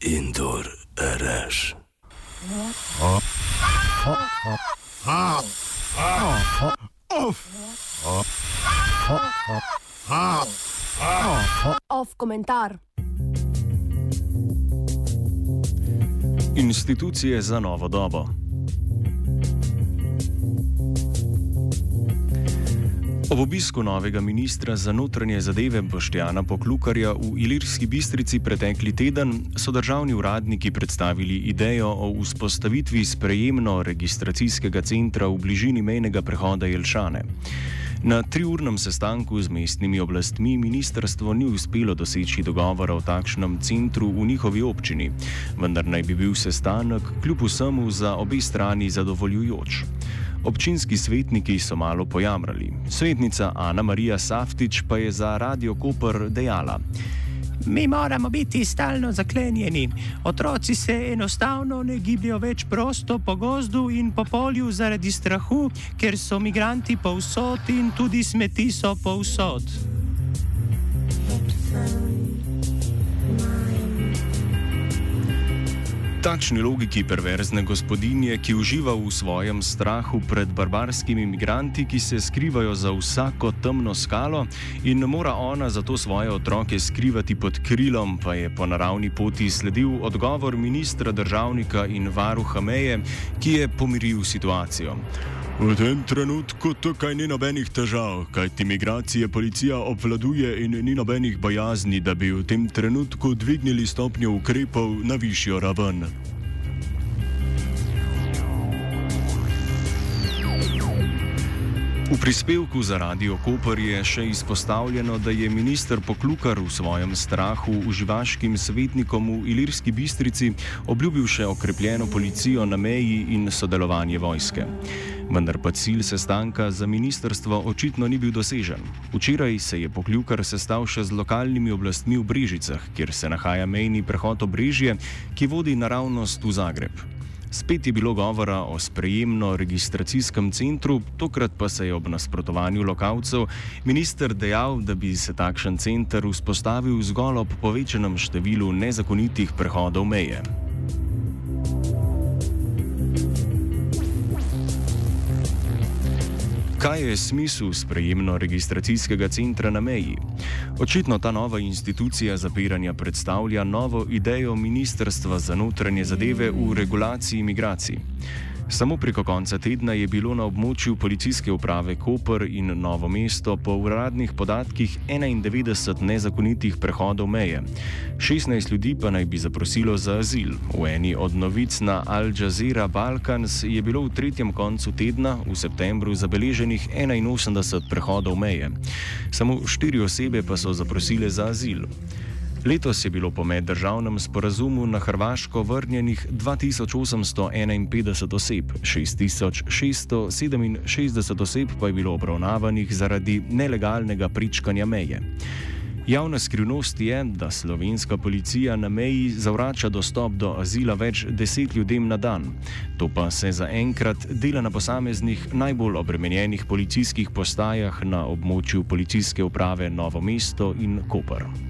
Indoor RS. Off komentar. Institucije za novo dobo. Ob obisku novega ministra za notranje zadeve Boštjana Poklukarja v Ilirski bistrici pretekli teden so državni uradniki predstavili idejo o vzpostavitvi sprejemno-registracijskega centra v bližini mejnega prehoda Jelšane. Na triurnem sestanku z mestnimi oblastmi ministrstvo ni uspelo doseči dogovora o takšnem centru v njihovi občini, vendar naj bi bil sestanek kljub vsemu za obe strani zadovoljujoč. Občinski svetniki so malo pojamrali. Svetnica Ana Marija Saftič pa je za Radio Koper dejala: Mi moramo biti stalno zaklenjeni. Otroci se enostavno ne gibljajo več prosto po gozdu in po polju zaradi strahu, ker so migranti povsod in tudi smeti so povsod. Takšni logiki perverzne gospodinje, ki uživa v svojem strahu pred barbarskimi imigranti, ki se skrivajo za vsako temno skalo in mora ona zato svoje otroke skrivati pod krilom, pa je po naravni poti sledil odgovor ministra državnika in varuha meje, ki je pomiril situacijo. V tem trenutku tukaj ni nobenih težav, kajti migracije policija obvladuje in ni nobenih bojazni, da bi v tem trenutku dvignili stopnjo ukrepov na višjo raven. V prispevku za Radio Koper je še izpostavljeno, da je minister Poklukar v svojem strahu uživaškim svetnikom v Ilirski bistrici obljubil še okrepljeno policijo na meji in sodelovanje vojske. Vendar pa cilj sestanka za ministrstvo očitno ni bil dosežen. Včeraj se je Poklukar sestal še z lokalnimi oblastmi v Brežicah, kjer se nahaja mejni prehod Obrežje, ki vodi naravnost v Zagreb. Spet je bilo govora o sprejemno-registracijskem centru, tokrat pa se je ob nasprotovanju lokalcev minister dejal, da bi se takšen center vzpostavil zgolj ob povečanem številu nezakonitih prehodov meje. Kaj je smisel sprejemno-registracijskega centra na meji? Očitno ta nova institucija zapiranja predstavlja novo idejo Ministrstva za notranje zadeve v regulaciji migracij. Samo preko konca tedna je bilo na območju policijske uprave Koper in Novo mesto po uradnih podatkih 91 nezakonitih prehodov meje. 16 ljudi pa naj bi zaprosilo za azil. V eni od novic na Al Jazeera Balkans je bilo v tretjem koncu tedna, v septembru, zabeleženih 81 prehodov meje. Samo štiri osebe pa so zaprosile za azil. Letos je bilo po meddržavnem sporazumu na Hrvaško vrnjenih 2851 oseb, 6667 oseb pa je bilo obravnavanih zaradi nelegalnega pričkanja meje. Javna skrivnost je, da slovenska policija na meji zavrača dostop do azila več deset ljudem na dan. To pa se zaenkrat dela na posameznih najbolj obremenjenih policijskih postajah na območju policijske uprave Novo mesto in Koper.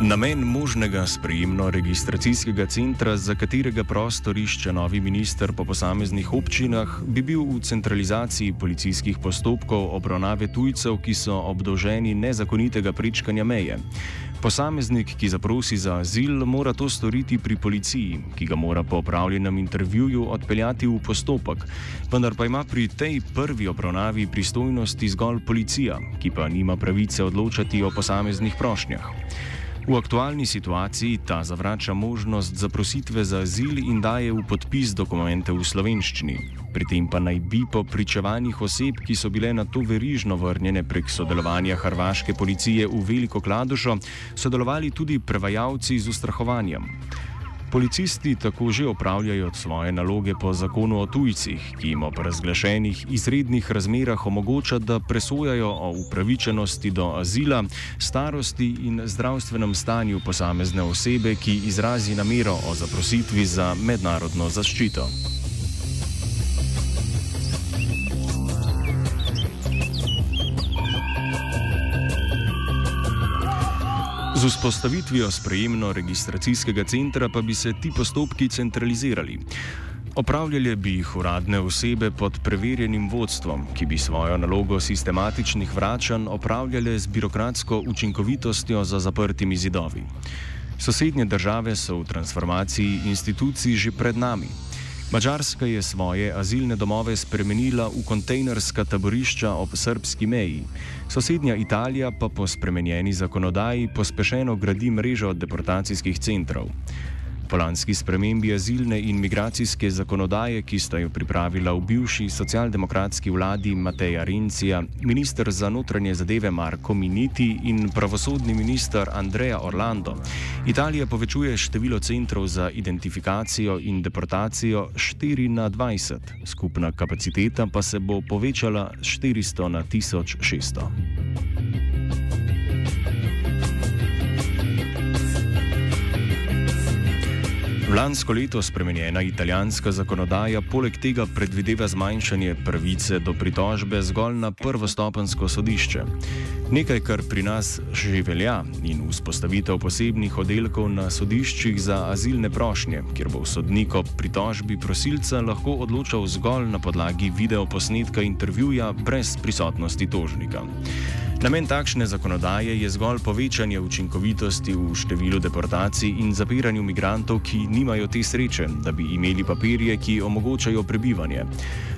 Namen možnega sprejemno-registracijskega centra, za katerega prostor išče novi minister po posameznih občinah, bi bil v centralizaciji policijskih postopkov obravnave tujcev, ki so obdolženi nezakonitega prečkanja meje. Posameznik, ki zaprosi za azil, mora to storiti pri policiji, ki ga mora po opravljenem intervjuju odpeljati v postopek, vendar pa ima pri tej prvi obravnavi pristojnosti zgolj policija, ki pa nima pravice odločati o posameznih prošnjah. V aktualni situaciji ta zavrača možnost zaprositve za azil in daje v podpis dokumente v slovenščini. Pri tem pa naj bi po pričevanjih oseb, ki so bile na to verižno vrnjene prek sodelovanja hrvaške policije v Veliko Kladušo, sodelovali tudi prevajalci z ustrahovanjem. Policisti tako že opravljajo svoje naloge po zakonu o tujcih, ki jim ob razglašenih izrednih razmerah omogoča, da presojajo o upravičenosti do azila, starosti in zdravstvenem stanju posamezne osebe, ki izrazi namero o zaprositvi za mednarodno zaščito. Z vzpostavitvijo sprejemno-registracijskega centra pa bi se ti postopki centralizirali. Opravljale bi jih uradne osebe pod preverjenim vodstvom, ki bi svojo nalogo sistematičnih vračanj opravljale z birokratsko učinkovitostjo za zaprtimi zidovi. Sosednje države so v transformaciji institucij že pred nami. Mačarska je svoje azilne domove spremenila v kontejnerska taborišča ob srpski meji. Sosednja Italija pa po spremenjeni zakonodaji pospešeno gradi mrežo deportacijskih centrov. Po lanski spremembi azilne in migracijske zakonodaje, ki sta jo pripravila v bivši socialdemokratski vladi Mateja Rencija, ministr za notranje zadeve Marko Miniti in pravosodni ministr Andreja Orlando, Italija povečuje število centrov za identifikacijo in deportacijo 4 na 20, skupna kapaciteta pa se bo povečala 400 na 1600. Lansko leto spremenjena italijanska zakonodaja poleg tega predvideva zmanjšanje pravice do pritožbe zgolj na prvostopensko sodišče. Nekaj, kar pri nas že velja in vzpostavitev posebnih oddelkov na sodiščih za azilne prošnje, kjer bo sodnik ob pritožbi prosilca lahko odločal zgolj na podlagi videoposnetka intervjuja brez prisotnosti tožnika. Namen takšne zakonodaje je zgolj povečanje učinkovitosti v številu deportacij in zapiranju migrantov, ki nimajo te sreče, da bi imeli papirje, ki omogočajo prebivanje.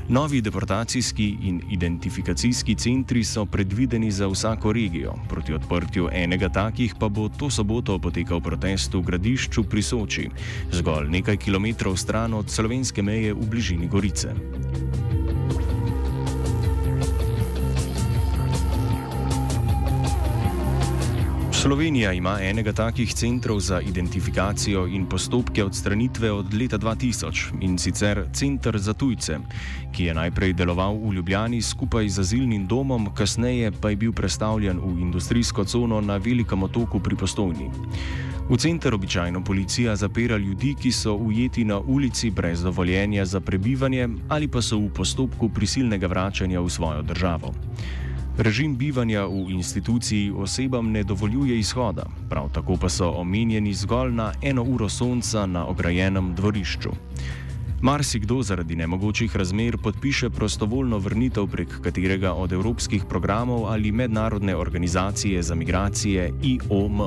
Novi deportacijski in identifikacijski centri so predvideni za vsako regijo. Proti odprtju enega takih pa bo to soboto potekal protest v gradišču pri Soči, zgolj nekaj kilometrov stran od slovenske meje v bližini Gorice. Slovenija ima enega takih centrov za identifikacijo in postopke odstranitve od leta 2000 in sicer Centr za tujce, ki je najprej deloval v Ljubljani skupaj z azilnim domom, kasneje pa je bil predstavljen v industrijsko cono na velikem otoku pri Postojni. V center običajno policija zapira ljudi, ki so ujeti na ulici brez dovoljenja za prebivanje ali pa so v postopku prisilnega vračanja v svojo državo. Režim bivanja v instituciji osebam ne dovoljuje izhoda, prav tako pa so omenjeni zgolj na eno uro sonca na ograjenem dvorišču. Marsikdo zaradi nemogočih razmer podpiše prostovoljno vrnitev prek katerega od evropskih programov ali mednarodne organizacije za migracije IOM.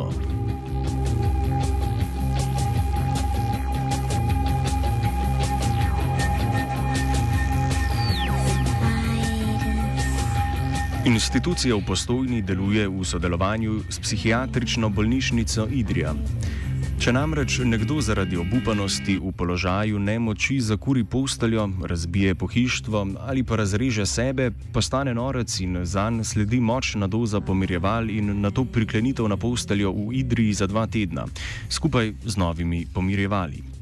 Institucija v postojni deluje v sodelovanju s psihiatrično bolnišnico Idrija. Če namreč nekdo zaradi obupanosti v položaju nemoči zakuri posteljo, razbije pohištvo ali pa razreže sebe, postane norec in zanj sledi močna doza pomirjeval in na to priklenitev na posteljo v Idriji za dva tedna, skupaj z novimi pomirjevali.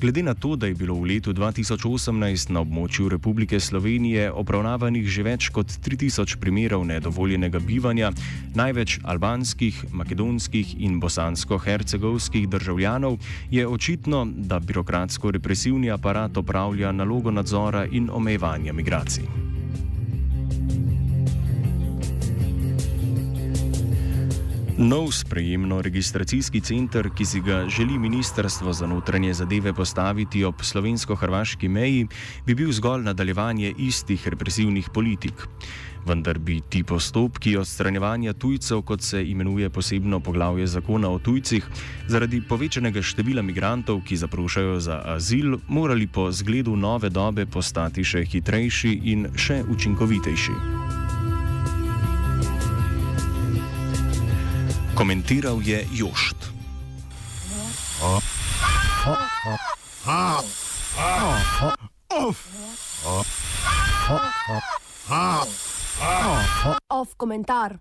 Glede na to, da je bilo v letu 2018 na območju Republike Slovenije obravnavanih že več kot 3000 primerov nedovoljenega bivanja, največ albanskih, makedonskih in bosansko-hercegovskih državljanov, je očitno, da birokratsko-represivni aparat opravlja nalogo nadzora in omejevanja migracij. Nov sprejemno-registracijski center, ki si ga želi Ministrstvo za notranje zadeve postaviti ob slovensko-hrvaški meji, bi bil zgolj nadaljevanje istih represivnih politik. Vendar bi ti postopki odstranjevanja tujcev, kot se imenuje posebno poglavje zakona o tujcih, zaradi povečanega števila migrantov, ki zaprošajo za azil, morali po zgledu nove dobe postati še hitrejši in še učinkovitejši. Komentiral je Jošt. Off komentar.